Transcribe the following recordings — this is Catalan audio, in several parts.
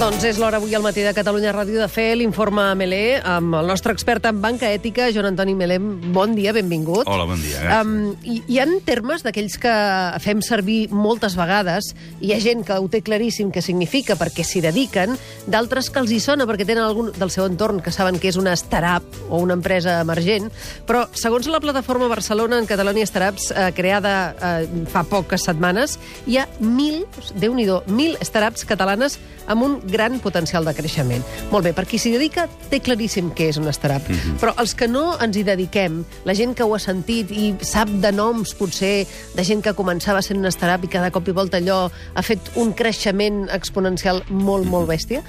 Doncs és l'hora avui al matí de Catalunya Ràdio de fer l'informe Melé amb el nostre expert en banca ètica, Joan Antoni Melé. Bon dia, benvingut. Hola, bon dia. gràcies. Um, hi, hi ha termes d'aquells que fem servir moltes vegades, hi ha gent que ho té claríssim què significa perquè s'hi dediquen, d'altres que els hi sona perquè tenen algun del seu entorn que saben que és una startup o una empresa emergent, però segons la plataforma Barcelona en Catalonia Startups, eh, creada eh, fa poques setmanes, hi ha mil, déu nhi mil startups catalanes amb un gran potencial de creixement. Molt bé, per qui s'hi dedica té claríssim què és una startup, mm -hmm. però els que no ens hi dediquem, la gent que ho ha sentit i sap de noms, potser, de gent que començava sent una startup i cada cop i volta allò ha fet un creixement exponencial molt, molt bèstia,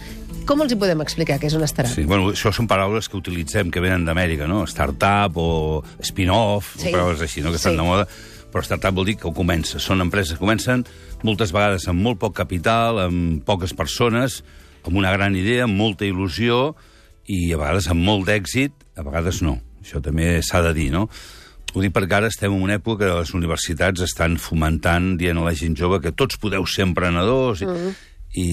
com els hi podem explicar què és una startup? Sí, bueno, això són paraules que utilitzem, que venen d'Amèrica, no? Startup o spin-off, Sí. o paraules així, no? que estan Sí. de moda. Però startup vol dir que ho comença. Són empreses que comencen moltes vegades amb molt poc capital, amb poques persones, amb una gran idea, amb molta il·lusió i a vegades amb molt d'èxit, a vegades no. Això també s'ha de dir, no? Ho dic perquè ara estem en una època que les universitats estan fomentant, dient a la gent jove que tots podeu ser emprenedors i, Mm. i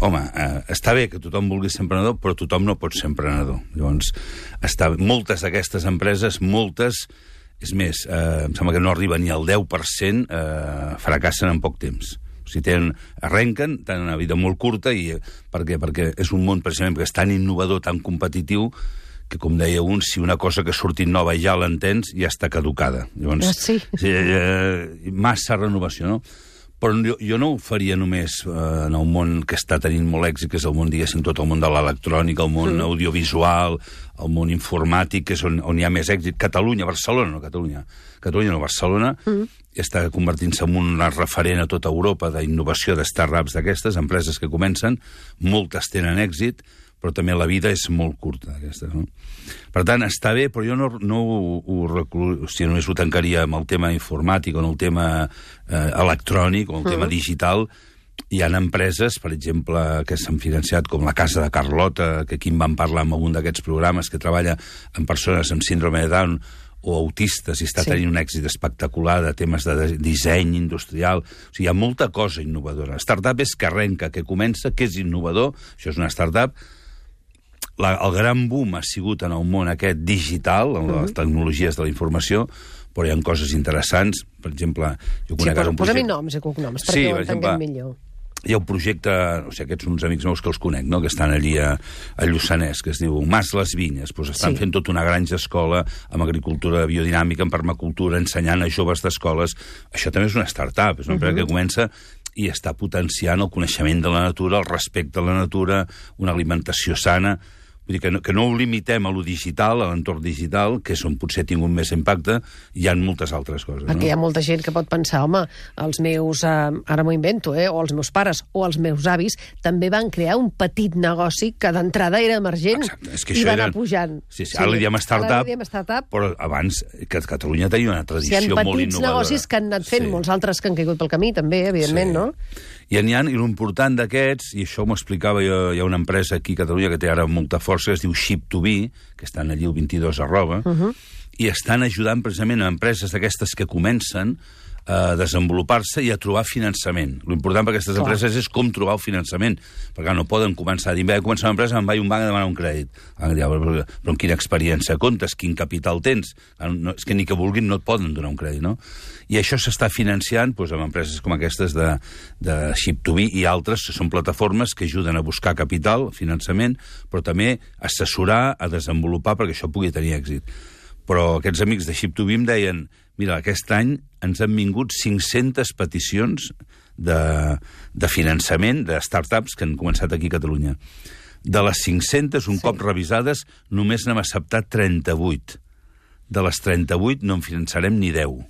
home, eh, està bé que tothom vulgui ser emprenedor, però tothom no pot ser emprenedor. Llavors, està, moltes d'aquestes empreses, moltes, és més, eh, em sembla que no arriba ni al 10%, eh, fracassen en poc temps. O sigui, tenen, arrenquen, tenen una vida molt curta, i eh, per què? Perquè és un món, precisament, que és tan innovador, tan competitiu, que, com deia un, si una cosa que ha sortit nova ja l'entens, ja està caducada. Llavors, Ah, sí? eh, massa renovació, no? Però jo, jo no ho faria només eh, en el món que està tenint molt èxit, que és el món, diguéssim, tot el món de l'electrònica, el món mm. audiovisual, el món informàtic, que és on, on hi ha més èxit. Catalunya, Barcelona, no Catalunya. Catalunya, no Barcelona, mm. està convertint-se en una referent a tota Europa d'innovació de startups d'aquestes, empreses que comencen, moltes tenen èxit, però també la vida és molt curta, aquesta, no? Per tant, està bé, però jo no, no ho, ho, reclu... o sigui, només ho tancaria amb el tema informàtic o en el tema eh, electrònic o el tema digital. Hi ha empreses, per exemple, que s'han financiat, com la Casa de Carlota, que aquí en vam parlar en algun d'aquests programes, que treballa amb persones amb síndrome de Down o autistes i està Sí. tenint un èxit espectacular de temes de de- disseny industrial. O sigui, hi ha molta cosa innovadora. Startup és que arrenca, que comença, que és innovador, això és una startup, la, el gran boom ha sigut en el món aquest digital, en les tecnologies de la informació, però hi ha coses interessants. Per exemple, jo Sí, conec ara posa, un posa-mi projecte... noms i cognoms, Sí, perquè ho per entenguem exemple, millor. Hi ha un projecte, o sigui, aquests són uns amics meus que els conec, no?, que estan allí a, a Lluçanès, que es diu Mas les Vinyes. Pues estan Sí. sí. fent tota una granja escola amb agricultura biodinàmica, amb permacultura, ensenyant a joves d'escoles. Això també és una startup, és una empresa uh -huh. que comença i està potenciant el coneixement de la natura, el respecte a la natura, una alimentació sana... Vull dir que no, que no ho limitem a lo digital, a l'entorn digital, que és on potser ha tingut més impacte, hi ha moltes altres coses. Perquè hi no? ha molta gent que pot pensar, home, els meus, eh, ara m'ho invento, eh, o els meus pares o els meus avis també van crear un petit negoci que d'entrada era emergent Exacte, és que i va anar eren- pujant. Sí, sí, ara li diem startup, diem startup. però abans que Catalunya tenia una Si hi ha tradició molt petits innovadora. negocis que han anat fent, Sí. molts altres que han caigut pel camí, també, evidentment, Sí. no? I n'hi ha, i l'important d'aquests, i això m'ho explicava jo, hi ha una empresa aquí a Catalunya que té ara molta força, es diu Ship2B, que estan allí el 22 arroba, uh. -huh. i estan ajudant precisament a empreses d'aquestes que comencen a desenvolupar-se i a trobar finançament. L'important per aquestes Clar. empreses és com trobar el finançament, perquè no poden començar a dir, vaig començar una empresa, em vaig a un banc a demanar un crèdit. Ah, però, però, amb quina experiència comptes, quin capital tens? Clar, No, és que ni que vulguin no et poden donar un crèdit, no? I això s'està financiant doncs, amb empreses com aquestes de, de Ship2B i altres, que són plataformes que ajuden a buscar capital, finançament, però també assessorar, a desenvolupar perquè això pugui tenir èxit. Però aquests amics de Ship2B em deien mira, aquest any ens han vingut 500 peticions de, de finançament de startups que han començat aquí a Catalunya. De les 500, un sí. cop revisades, només n'hem acceptat 38. De les 38 no en finançarem ni 10.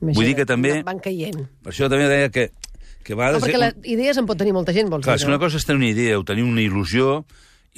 Vull dir que també- Van caient. Per això també deia que, que a No, perquè les idees en pot tenir molta gent, vols Clar, dir, és que una cosa és tenir una idea o tenir una il·lusió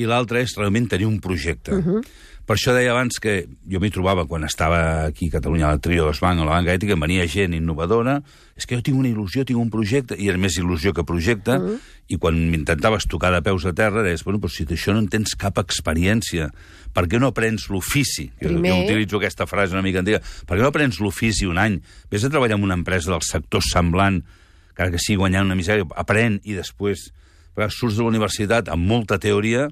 i l'altra és realment tenir un projecte. Uh -huh. Per això deia abans que jo m'hi trobava quan estava aquí a Catalunya, al Trio Banc o la Banca Ètica, venia gent innovadora, és que jo tinc una il·lusió, tinc un projecte, i era més il·lusió que projecte, uh -huh. i quan m'intentaves tocar de peus a terra, deies, bueno, però si d'això no en tens cap experiència, per què no aprens l'ofici? Primer- jo utilitzo aquesta frase una mica antiga. Per què no aprens l'ofici un any? Vés a treballar en una empresa del sector semblant, encara que sigui guanyant una misèria, aprèn i després Perquè surts de la universitat amb molta teoria,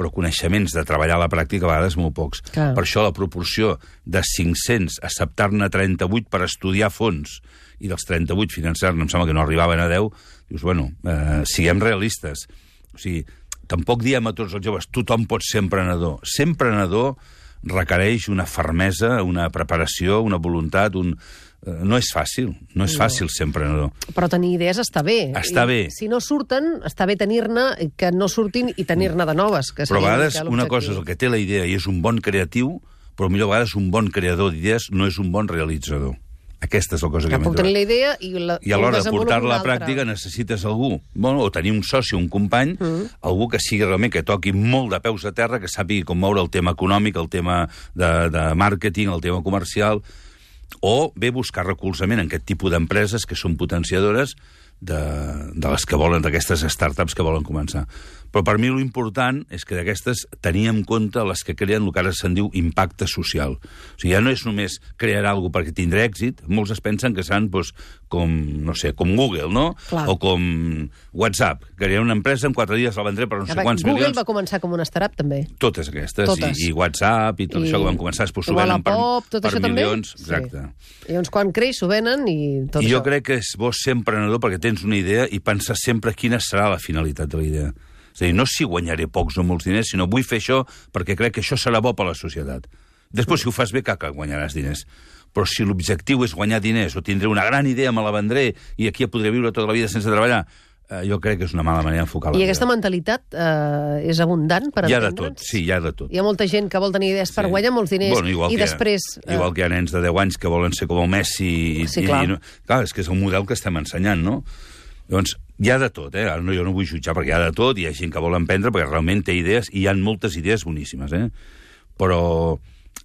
però coneixements de treballar a la pràctica a vegades molt pocs. Clar. Per això la proporció de 500 acceptar-ne 38 per estudiar fons i dels 38 finançar-ne, em sembla que no arribaven a 10, dius, bueno, eh, siguem realistes. O sigui, tampoc diem a tots els joves, tothom pot ser emprenedor. Ser emprenedor requereix una fermesa, una preparació, una voluntat, un... eh, No és fàcil, no és fàcil ser emprenedor. Però tenir idees està bé. Està I bé. Si no surten, està bé tenir-ne, que no surtin i tenir-ne de noves. Que Però a vegades una cosa és el que té la idea i és un bon creatiu, però millor a vegades un bon creador d'idees no és un bon realitzador. Aquesta és la cosa que, Que puc tenir la idea i la I a l'hora de portar-la a altra. pràctica necessites algú, bueno, o tenir un soci, un company, mm. algú que sigui realment, que toqui molt de peus a terra, que sàpiga com moure el tema econòmic, el tema de, de màrqueting, el tema comercial, o bé buscar recolzament en aquest tipus d'empreses que són potenciadores de, de les que volen, d'aquestes startups que volen començar. Però per mi l'important és que d'aquestes tenir en compte les que creen el que ara se'n diu impacte social. O sigui, ja no és només crear alguna perquè tindrà èxit, molts es pensen que seran doncs, com, no sé, com Google, no? Clar. O com WhatsApp, crear una empresa en quatre dies la vendré per no sé quants Google milions. va començar com una startup, també. Totes aquestes, Totes. I, i WhatsApp, i tot I- això que van començar, s'ho venen per, Wallapop, tot per això també? milions. Sí. Exacte. I llavors, quan creix, s'ho venen i tot I això. jo crec que és bo ser emprenedor perquè tens una idea i pensar sempre quina serà la finalitat de la idea. És a dir, no si guanyaré pocs o molts diners, sinó vull fer això perquè crec que això serà bo per a la societat. Després, si ho fas bé, caca, guanyaràs diners. Però si l'objectiu és guanyar diners o tindré una gran idea, me la vendré i aquí ja podré viure tota la vida sense treballar, eh, jo crec que és una mala manera d'enfocar la I vida. aquesta mentalitat eh, és abundant per Hi ha de entendre'ns? tot, sí, hi ha de tot. Hi ha molta gent que vol tenir idees per Sí. guanyar molts diners Bueno, i que, després... eh, Igual que hi ha nens de 10 anys que volen ser com el Messi... I, Sí, clar. I, no, clar, és que és el model que estem ensenyant, no? Llavors, hi ha de tot, eh? Ara no, jo no vull jutjar perquè hi ha de tot, hi ha gent que vol emprendre perquè realment té idees, i hi ha moltes idees boníssimes, eh? Però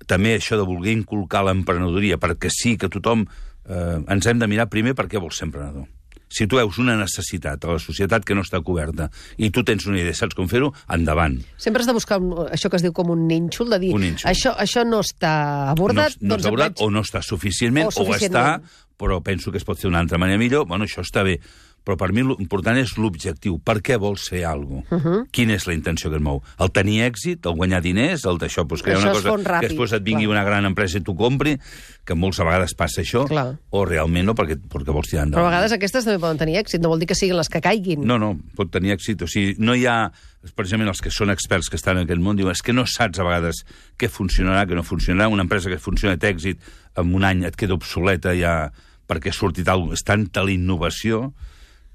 també això de voler inculcar l'emprenedoria, perquè sí que tothom... Eh, ens hem de mirar primer per què vols ser emprenedor. Si tu veus una necessitat a la societat que no està coberta i tu tens una idea, saps com fer-ho, endavant. Sempre has de buscar un, això que es diu com un nínxol, de dir, Un nínxol. això, això no està abordat, no, no doncs està abordat, vaig- o no està suficientment, O o, suficientment. està, però penso que es pot fer d'una altra manera millor. Bueno, això està bé. Però per mi l'important és l'objectiu. Per què vols fer alguna cosa? Uh -huh. Quina és la intenció que et mou? El tenir èxit, el guanyar diners, el d'això, doncs, crear una cosa ràpid, que després et vingui clar. una gran empresa i t'ho compri, que molts a vegades passa això, Clar. o realment no, perquè, perquè vols tirar Però endavant. a vegades aquestes també poden tenir èxit, no vol dir que siguin les que caiguin. No, no, pot tenir èxit. O sigui, no hi ha... Precisament els que són experts que estan en aquest món diuen és que no saps a vegades què funcionarà, què no funcionarà. Una empresa que funciona té èxit, en un any et queda obsoleta ja perquè ha sortit alguna És tanta la innovació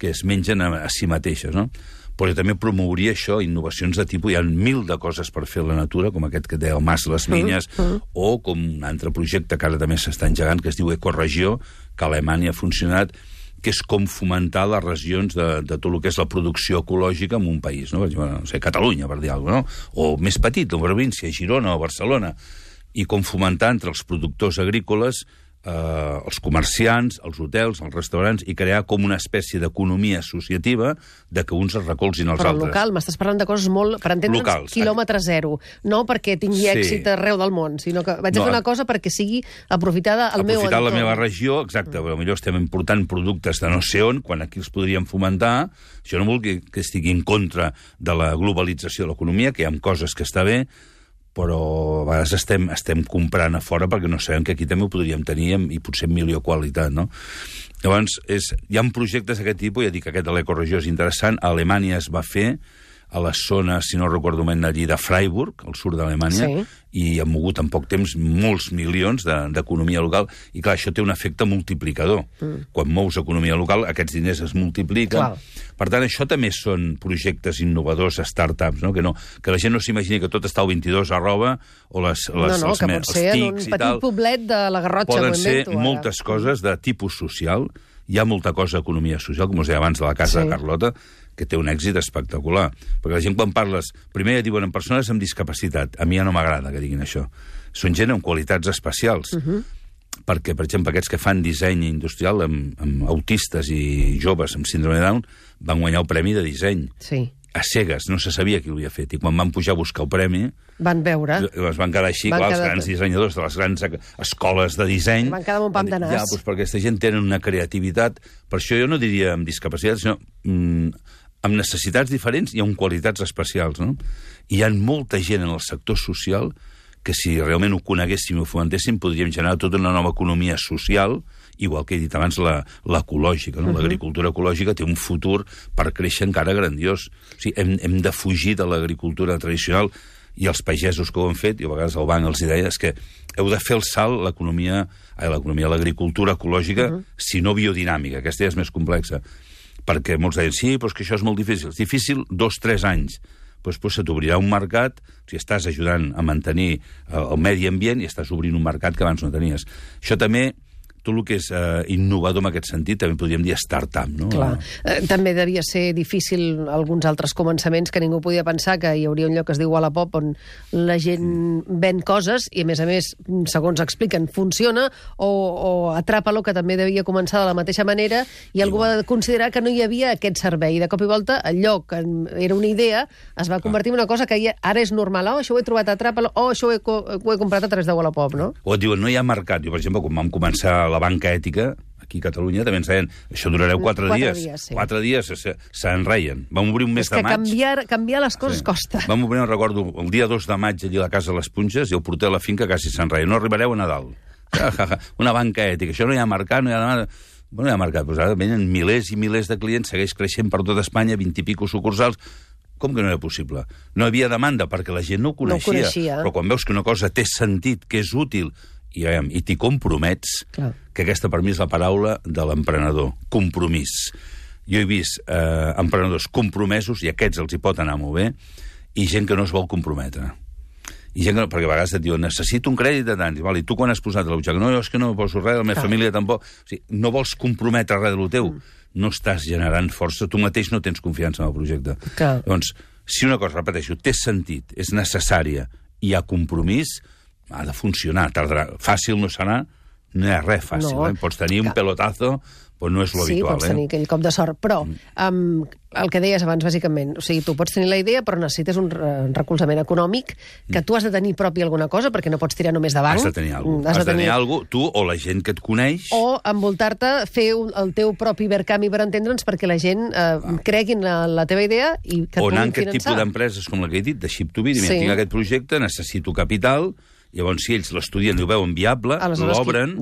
que es mengen a, a si mateixes, no? Però jo també promouria això, innovacions de tipus... Hi ha mil de coses per fer a la natura, com aquest que deia el Mas les Vinyes, o com un altre projecte que ara també s'està engegant, que es diu Ecoregió, que a Alemanya ha funcionat, que és com fomentar les regions de, de tot el que és la producció ecològica en un país, no? Exemple, no sé, Catalunya, per dir alguna cosa, no? O més petit, una província, Girona o Barcelona, i com fomentar entre els productors agrícoles eh, els comerciants, els hotels, els restaurants, i crear com una espècie d'economia associativa de que uns es recolzin als Però altres. local, m'estàs parlant de coses molt... Per entendre'ns, Locals. quilòmetre zero. No perquè tingui Sí. èxit arreu del món, sinó que vaig a No, fer una cosa perquè sigui aprofitada al meu aprofitar entorn. la meva regió, exacte, però millor estem important productes de no sé on, quan aquí els podríem fomentar. Això no vol dir que estigui en contra de la globalització de l'economia, que hi ha coses que està bé, però a vegades estem, estem comprant a fora perquè no sabem que aquí també ho podríem tenir i potser amb millor qualitat, no? Llavors, és, hi ha projectes d'aquest tipus, ja dic que aquest de l'ecoregió és interessant, a Alemanya es va fer, a la zona, si no recordo ben, allí de Freiburg, al sud d'Alemanya, Sí. i han mogut en poc temps molts milions de- d'economia local, i clar, això té un efecte multiplicador. Mm. Quan mous economia local, aquests diners es multipliquen. Clar. Per tant, això també són projectes innovadors, startups, no? Que, no, que la gent no s'imagini que tot està al 22 arroba, o les, les, No, no, els, que pot els ser en un tics petit tal. poblet de la Garrotxa, Poden ser invento, moltes coses de tipus social. Hi ha molta cosa d'economia social, com us deia abans, de la Casa Sí. de Carlota, que té un èxit espectacular. Perquè la gent, quan parles, primer ja diuen en persones amb discapacitat. A mi ja no m'agrada que diguin això. Són gent amb qualitats especials. Uh Mhm. -huh. Perquè, per exemple, aquests que fan disseny industrial amb, amb autistes i joves amb síndrome de Down van guanyar el premi de disseny. Sí. A cegues, no se sabia qui ho havia fet. I quan van pujar a buscar el premi, Van veure. es van quedar així, Van clar, els quedar- grans dissenyadors de les grans escoles de disseny... Van quedar amb un pam de nas. Ja, doncs perquè aquesta gent tenen una creativitat... Per això jo no diria amb discapacitat, sinó mm, amb necessitats diferents i amb qualitats especials, no? I hi ha molta gent en el sector social que si realment ho coneguéssim i ho fomentéssim podríem generar tota una nova economia social, igual que he dit abans, l'ecològica. No? Uh -huh. L'agricultura ecològica té un futur per créixer encara grandiós. O sigui, hem, hem de fugir de l'agricultura tradicional i els pagesos que ho han fet, i a vegades el banc els deia, és que heu de fer el salt l'economia, l'economia, l'agricultura ecològica, uh -huh. si no biodinàmica, aquesta ja és més complexa. Perquè molts deien, sí, però és que això és molt difícil. És difícil dos, tres anys doncs, doncs se t'obrirà un mercat, si estàs ajudant a mantenir el, el medi ambient i estàs obrint un mercat que abans no tenies. Això també tot el que és eh, innovador en aquest sentit, també podríem dir start-up, no? Clar. Eh, també devia ser difícil alguns altres començaments que ningú podia pensar que hi hauria un lloc que es diu Wallapop on la gent ven coses i, a més a més, segons expliquen, funciona o, o Atrapa-lo, que també devia començar de la mateixa manera i algú va considerar que no hi havia aquest servei. De cop i volta, el lloc que era una idea es va convertir en una cosa que ara és normal. Oh, això ho he trobat a Atrapa-lo, oh, això ho he, ho he comprat a través de Wallapop, no? O et diuen, no hi ha mercat. Jo, per exemple, quan vam començar la banca ètica, aquí a Catalunya, també ens deien això durareu quatre, quatre dies. dies sí. Quatre dies s'enreien. Vam obrir un mes És que de maig. canviar, canviar les coses sí. costa. Vam obrir, no recordo, el dia 2 de maig allà a la Casa de les Punges i el porter a la finca quasi s'enreia. No arribareu a Nadal. Una banca ètica. Això no hi ha mercat, no hi ha... Bueno, no hi ha mercat, però ara venen milers i milers de clients, segueix creixent per tot Espanya, 20 i pico sucursals, com que no era possible? No havia demanda perquè la gent no ho coneixia. No ho coneixia. Però quan veus que una cosa té sentit, que és útil, i, veiem, i t'hi compromets, Clar. que aquesta per mi és la paraula de l'emprenedor, compromís. Jo he vist eh, emprenedors compromesos, i aquests els hi pot anar molt bé, i gent que no es vol comprometre. I gent que, perquè a vegades et diuen, necessito un crèdit de tant, i, val, i tu quan has posat butxaca? No, jo és que no poso res, la meva Clar. família tampoc. O sigui, no vols comprometre res de lo teu, mm. no estàs generant força, tu mateix no tens confiança en el projecte. Clar. Doncs, si una cosa, repeteixo, té sentit, és necessària, i hi ha compromís, ha de funcionar, tardarà. Fàcil no serà, no ha res fàcil. No. Eh? Pots tenir un pelotazo, però no és lo sí, habitual. pots eh? tenir aquell cop de sort. Però um, el que deies abans, bàsicament, o sigui, tu pots tenir la idea, però necessites un re recolzament econòmic, que tu has de tenir propi alguna cosa, perquè no pots tirar només de banc. Has de tenir alguna Mm, cosa. Has, de tenir alguna tu o la gent que et coneix. O envoltar-te, fer un, el teu propi Ibercami per entendre'ns, perquè la gent eh, cregui en la, la teva idea i que et o anar en puguin aquest finançar. tipus d'empreses com la que he dit, de Ship to Be, sí. tinc aquest projecte, necessito capital, llavors si ells l'estudien i ho veuen viable, l'obren,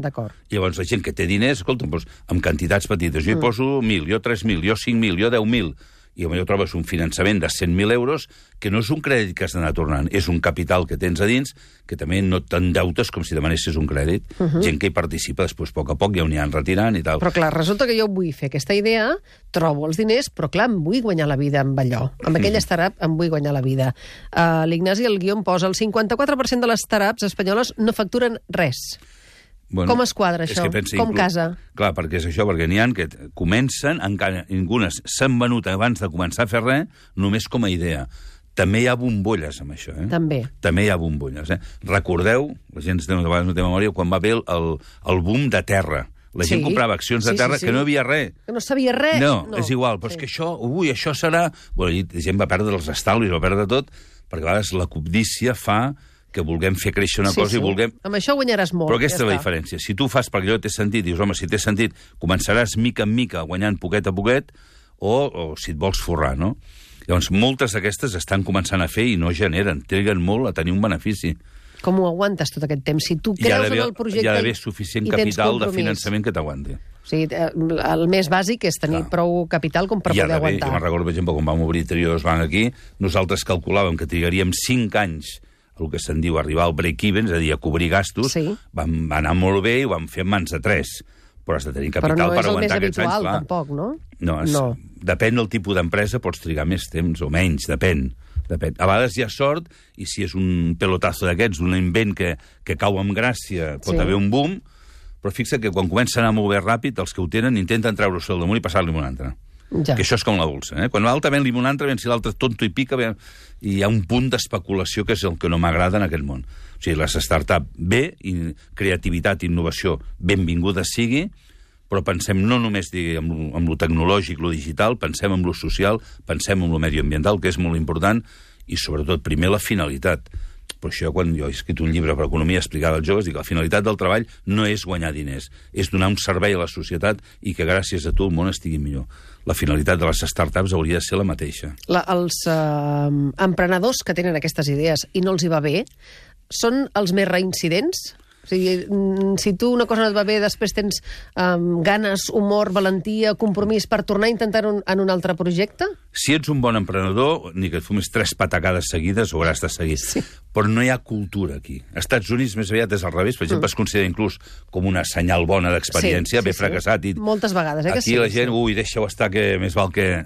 qui- llavors la gent que té diners, escolta, doncs, amb quantitats petites, jo hi poso 1.000, jo 3.000, jo 5.000, jo 10.000, i potser trobes un finançament de 100.000 euros que no és un crèdit que has d'anar tornant, és un capital que tens a dins que també no t'endeutes com si demanessis un crèdit. Uh -huh. Gent que hi participa després, a poc a poc, ja ho aniran retirant i tal. Però clar, resulta que jo vull fer aquesta idea, trobo els diners, però clar, em vull guanyar la vida amb allò. Amb aquell startup em vull guanyar la vida. Uh, L'Ignasi al guió em posa el 54% de les startups espanyoles no facturen res. Com es quadra, això? que pensa, Com inclús- casa? Clar, perquè és això, perquè n'hi ha que comencen, encara algunes s'han venut abans de començar a fer res, només com a idea. També hi ha bombolles amb això, eh? També. També hi ha bombolles, eh? Recordeu, la gent de vegades no té memòria, quan va haver el, el, el boom de terra. La gent Sí. comprava accions de Sí, sí, terra sí. que no hi havia res. Que no sabia res. No, no, és igual, però sí. és que això, ui, això serà... Bueno, la gent va perdre els estalvis, va perdre tot, perquè a vegades la cobdícia fa que vulguem fer créixer una Sí, cosa sí. i vulguem... Amb això guanyaràs molt. Però aquesta ja és la està. diferència. Si tu ho fas perquè allò té sentit, dius, home, si té sentit, començaràs mica en mica guanyant poquet a poquet, o, o si et vols forrar, no? Llavors, moltes d'aquestes estan començant a fer i no generen, triguen molt a tenir un benefici. Com ho aguantes tot aquest temps? Si tu creus en el projecte hi ha d'haver i- suficient i capital de finançament que t'aguanti. O sigui, eh, el més bàsic és tenir Clar. prou capital com per ha poder d'haver, jo aguantar. me'n recordo, per exemple, quan vam obrir Trios Bank aquí, nosaltres calculàvem que trigaríem 5 anys el que se'n diu arribar al break-even, és a dir, a cobrir gastos, Sí. vam anar molt bé i ho vam fer en mans de 3 però has de tenir capital Però no per és el més aguantar aquests habitual, anys. tampoc, no? No, és, No. depèn del tipus d'empresa, pots trigar més temps o menys, depèn. depèn. A vegades hi ha sort, i si és un pelotazo d'aquests, un invent que, que cau amb gràcia, pot Sí. haver un boom, però fixa que quan comença a anar molt bé ràpid, els que ho tenen intenten treure-se al damunt i passar-li un altre. Ja. Que això és com la dolça, eh? Quan l'altre ven altre, ven si l'altre tonto i pica, ven... i hi ha un punt d'especulació que és el que no m'agrada en aquest món. O sigui, les start-up bé, i creativitat, innovació, benvinguda sigui, però pensem no només digui, amb, lo, amb lo tecnològic, lo digital, pensem en lo social, pensem en lo medioambiental, que és molt important, i sobretot, primer, la finalitat. Per això, quan jo he escrit un llibre per economia explicada als joves, dic que la finalitat del treball no és guanyar diners, és donar un servei a la societat i que gràcies a tu el món estigui millor. La finalitat de les startups hauria de ser la mateixa. La, els eh, emprenedors que tenen aquestes idees i no els hi va bé, són els més reincidents? O sigui, mm, si tu una cosa no et va bé, després tens um, ganes, humor, valentia, compromís per tornar a intentar un, en un altre projecte? Si ets un bon emprenedor, ni que et fumis tres patacades seguides, ho hauràs de seguir. Sí. Però no hi ha cultura aquí. Als Estats Units més aviat és al revés. Per exemple, mm. es considera inclús com una senyal bona d'experiència, Sí, sí, bé sí. fracassat. I Moltes vegades, eh, que Aquí sí, la gent, sí. ui, deixa-ho estar, que més val que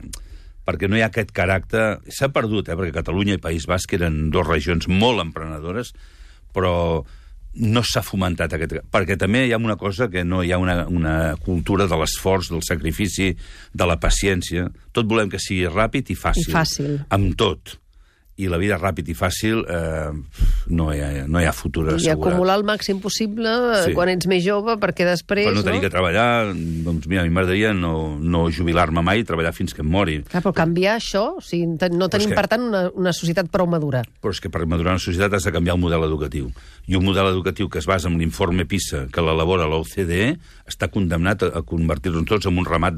perquè no hi ha aquest caràcter... S'ha perdut, eh, perquè Catalunya i País Basc eren dues regions molt emprenedores, però no s'ha fomentat aquest... Perquè també hi ha una cosa que no hi ha una, una cultura de l'esforç, del sacrifici, de la paciència. Tot volem que sigui ràpid i fàcil. I fàcil. Amb tot. I la vida ràpid i fàcil eh, no, hi ha, no hi ha futur I assegurat. acumular el màxim possible Sí. sí. quan ets més jove, perquè després... Per no tenir que treballar, doncs mira, a mi m'agradaria no, no jubilar-me mai i treballar fins que em mori. Clar, però canviar això, o sigui, no tenim, que- per tant, una, una societat prou madura. Però és que per madurar una societat has de canviar el model educatiu. I un model educatiu que es basa en l'informe PISA, que l'elabora l'OCDE, està condemnat a, a convertir-nos tots en un ramat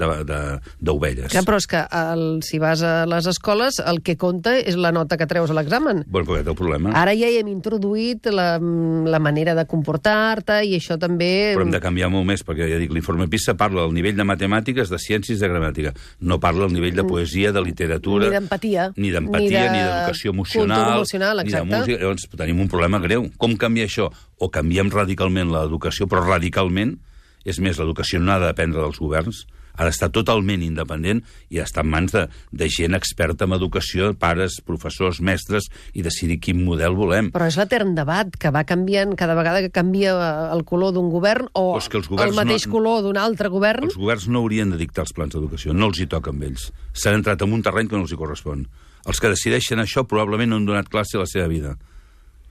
d'ovelles. Clar, però és que el, si vas a les escoles, el que compta és la nota que treus a l'examen. Bueno, és el problema. Ara ja hi hem introduït la, la manera de comportar-te i això també... Però hem de canviar molt més, perquè ja dic, l'informe PISA parla del nivell de matemàtiques, de ciències de gramàtica. No parla del nivell de poesia, de literatura... Ni d'empatia. Ni d'empatia, Ni ni de d'educació emocional, emocional, ni de música. Llavors tenim un problema greu. Com canviar això? O canviem radicalment l'educació, però radicalment, és més, l'educació no ha de dependre dels governs, ha d'estar totalment independent i ha d'estar en mans de, de gent experta en educació, pares, professors, mestres, i decidir quin model volem. Però és l'etern debat que va canviant cada vegada que canvia el color d'un govern o és que els el mateix no- color d'un altre govern. Els governs no haurien de dictar els plans d'educació, no els hi toca amb ells. S'han entrat en un terreny que no els hi correspon. Els que decideixen això probablement no han donat classe a la seva vida.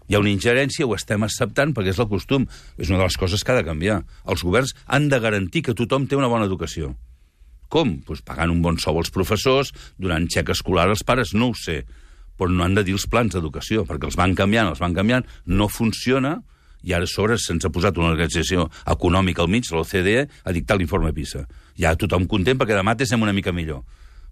Hi ha una ingerència, ho estem acceptant perquè és el costum. És una de les coses que ha de canviar. Els governs han de garantir que tothom té una bona educació. Com? Pues pagant un bon sou als professors, donant xec escolar als pares, no ho sé. Però no han de dir els plans d'educació, perquè els van canviant, els van canviant, no funciona, i ara a sobre se'ns ha posat una organització econòmica al mig, l'OCDE, a dictar l'informe PISA. Ja tothom content perquè demà estem una mica millor.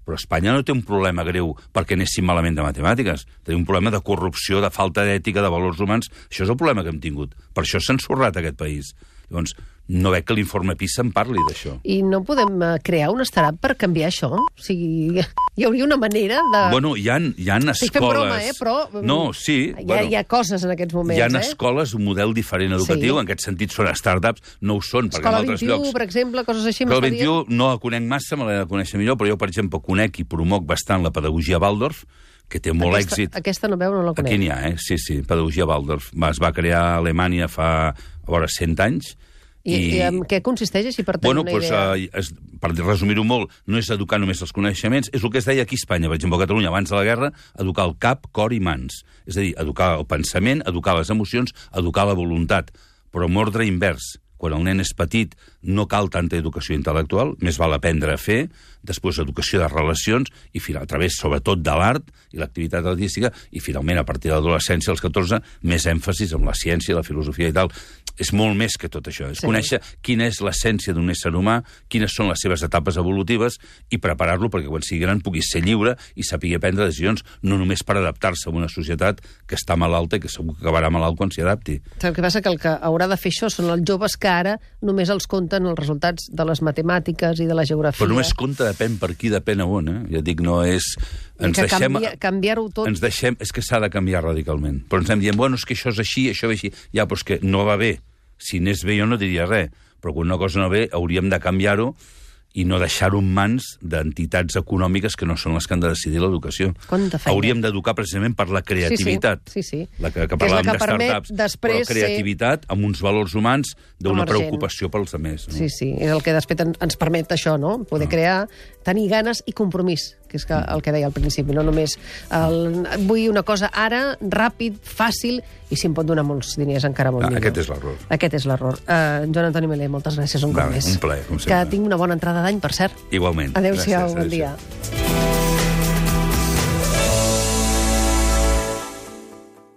Però Espanya no té un problema greu perquè anéssim malament de matemàtiques. Té un problema de corrupció, de falta d'ètica, de valors humans. Això és el problema que hem tingut. Per això s'ha ensorrat aquest país. Llavors, no veig que l'informe PISA en parli d'això. I no podem eh, crear un startup per canviar això? O sigui, hi hauria una manera de... Bueno, hi ha, hi ha escoles... Estic fent broma, eh? Però... mm, No, sí. Hi ha, bueno, hi ha coses en aquests moments, hi ha eh? escoles, un model diferent educatiu, Sí. en aquest sentit són startups, no ho són, perquè Escola en altres 21, llocs... per exemple, coses així. Escola m'està dient? 21 no la conec massa, me l'he de conèixer millor, però jo, per exemple, conec i promoc bastant la pedagogia Waldorf, que té molt aquesta, èxit. Aquesta no veu, no la conec. Aquí n'hi ha, eh? Sí, sí, pedagogia Waldorf. Es va crear a Alemanya fa, a veure, 100 anys. I, I, en què consisteix, així per tenir Bueno, una pues, idea? uh, es, per resumir-ho molt, no és educar només els coneixements, és el que es deia aquí a Espanya, per exemple, a Catalunya, abans de la guerra, educar el cap, cor i mans. És a dir, educar el pensament, educar les emocions, educar la voluntat, però amb ordre invers. Quan el nen és petit no cal tanta educació intel·lectual, més val aprendre a fer, després educació de relacions, i final, a través, sobretot, de l'art i l'activitat artística, i finalment, a partir de l'adolescència, als 14, més èmfasis en la ciència, la filosofia i tal. És molt més que tot això. És Sí. conèixer quina és l'essència d'un ésser humà, quines són les seves etapes evolutives i preparar-lo perquè quan sigui gran pugui ser lliure i sàpiga prendre decisions, no només per adaptar-se a una societat que està malalta i que segur que acabarà malalt quan s'hi adapti. El que passa que el que haurà de fer això són els joves que ara només els compten els resultats de les matemàtiques i de la geografia. Però només compte depèn per qui, depèn a on, eh? Ja dic, no és... I Ens que deixem... canvia- canviar-ho tot... Ens deixem... És que s'ha de canviar radicalment. Però ens hem dient, bueno, és que això és així, això va així. Ja, però és que no va bé. Si anés bé jo no diria res. Però quan una cosa no ve, hauríem de canviar-ho i no deixar-ho en mans d'entitats econòmiques que no són les que han de decidir l'educació. Hauríem d'educar precisament per la creativitat. Sí, sí. La que, que Que la parlàvem que de startups. després però creativitat amb uns valors humans d'una preocupació pels altres. No? Sí, sí, és el que després en- ens permet això, no? Poder Ah. crear, tenir ganes i compromís, que és que, el que deia al principi, no només el, vull una cosa ara, ràpid, fàcil, i si em pot donar molts diners encara molt Ah, millor. aquest és l'error. Aquest és l'error. Uh, Joan Antoni Melé, moltes gràcies un Va, cop més. un plaer, com Que sempre. tinc una bona entrada d'any, per cert. Igualment. Adéu-siau, bon dia.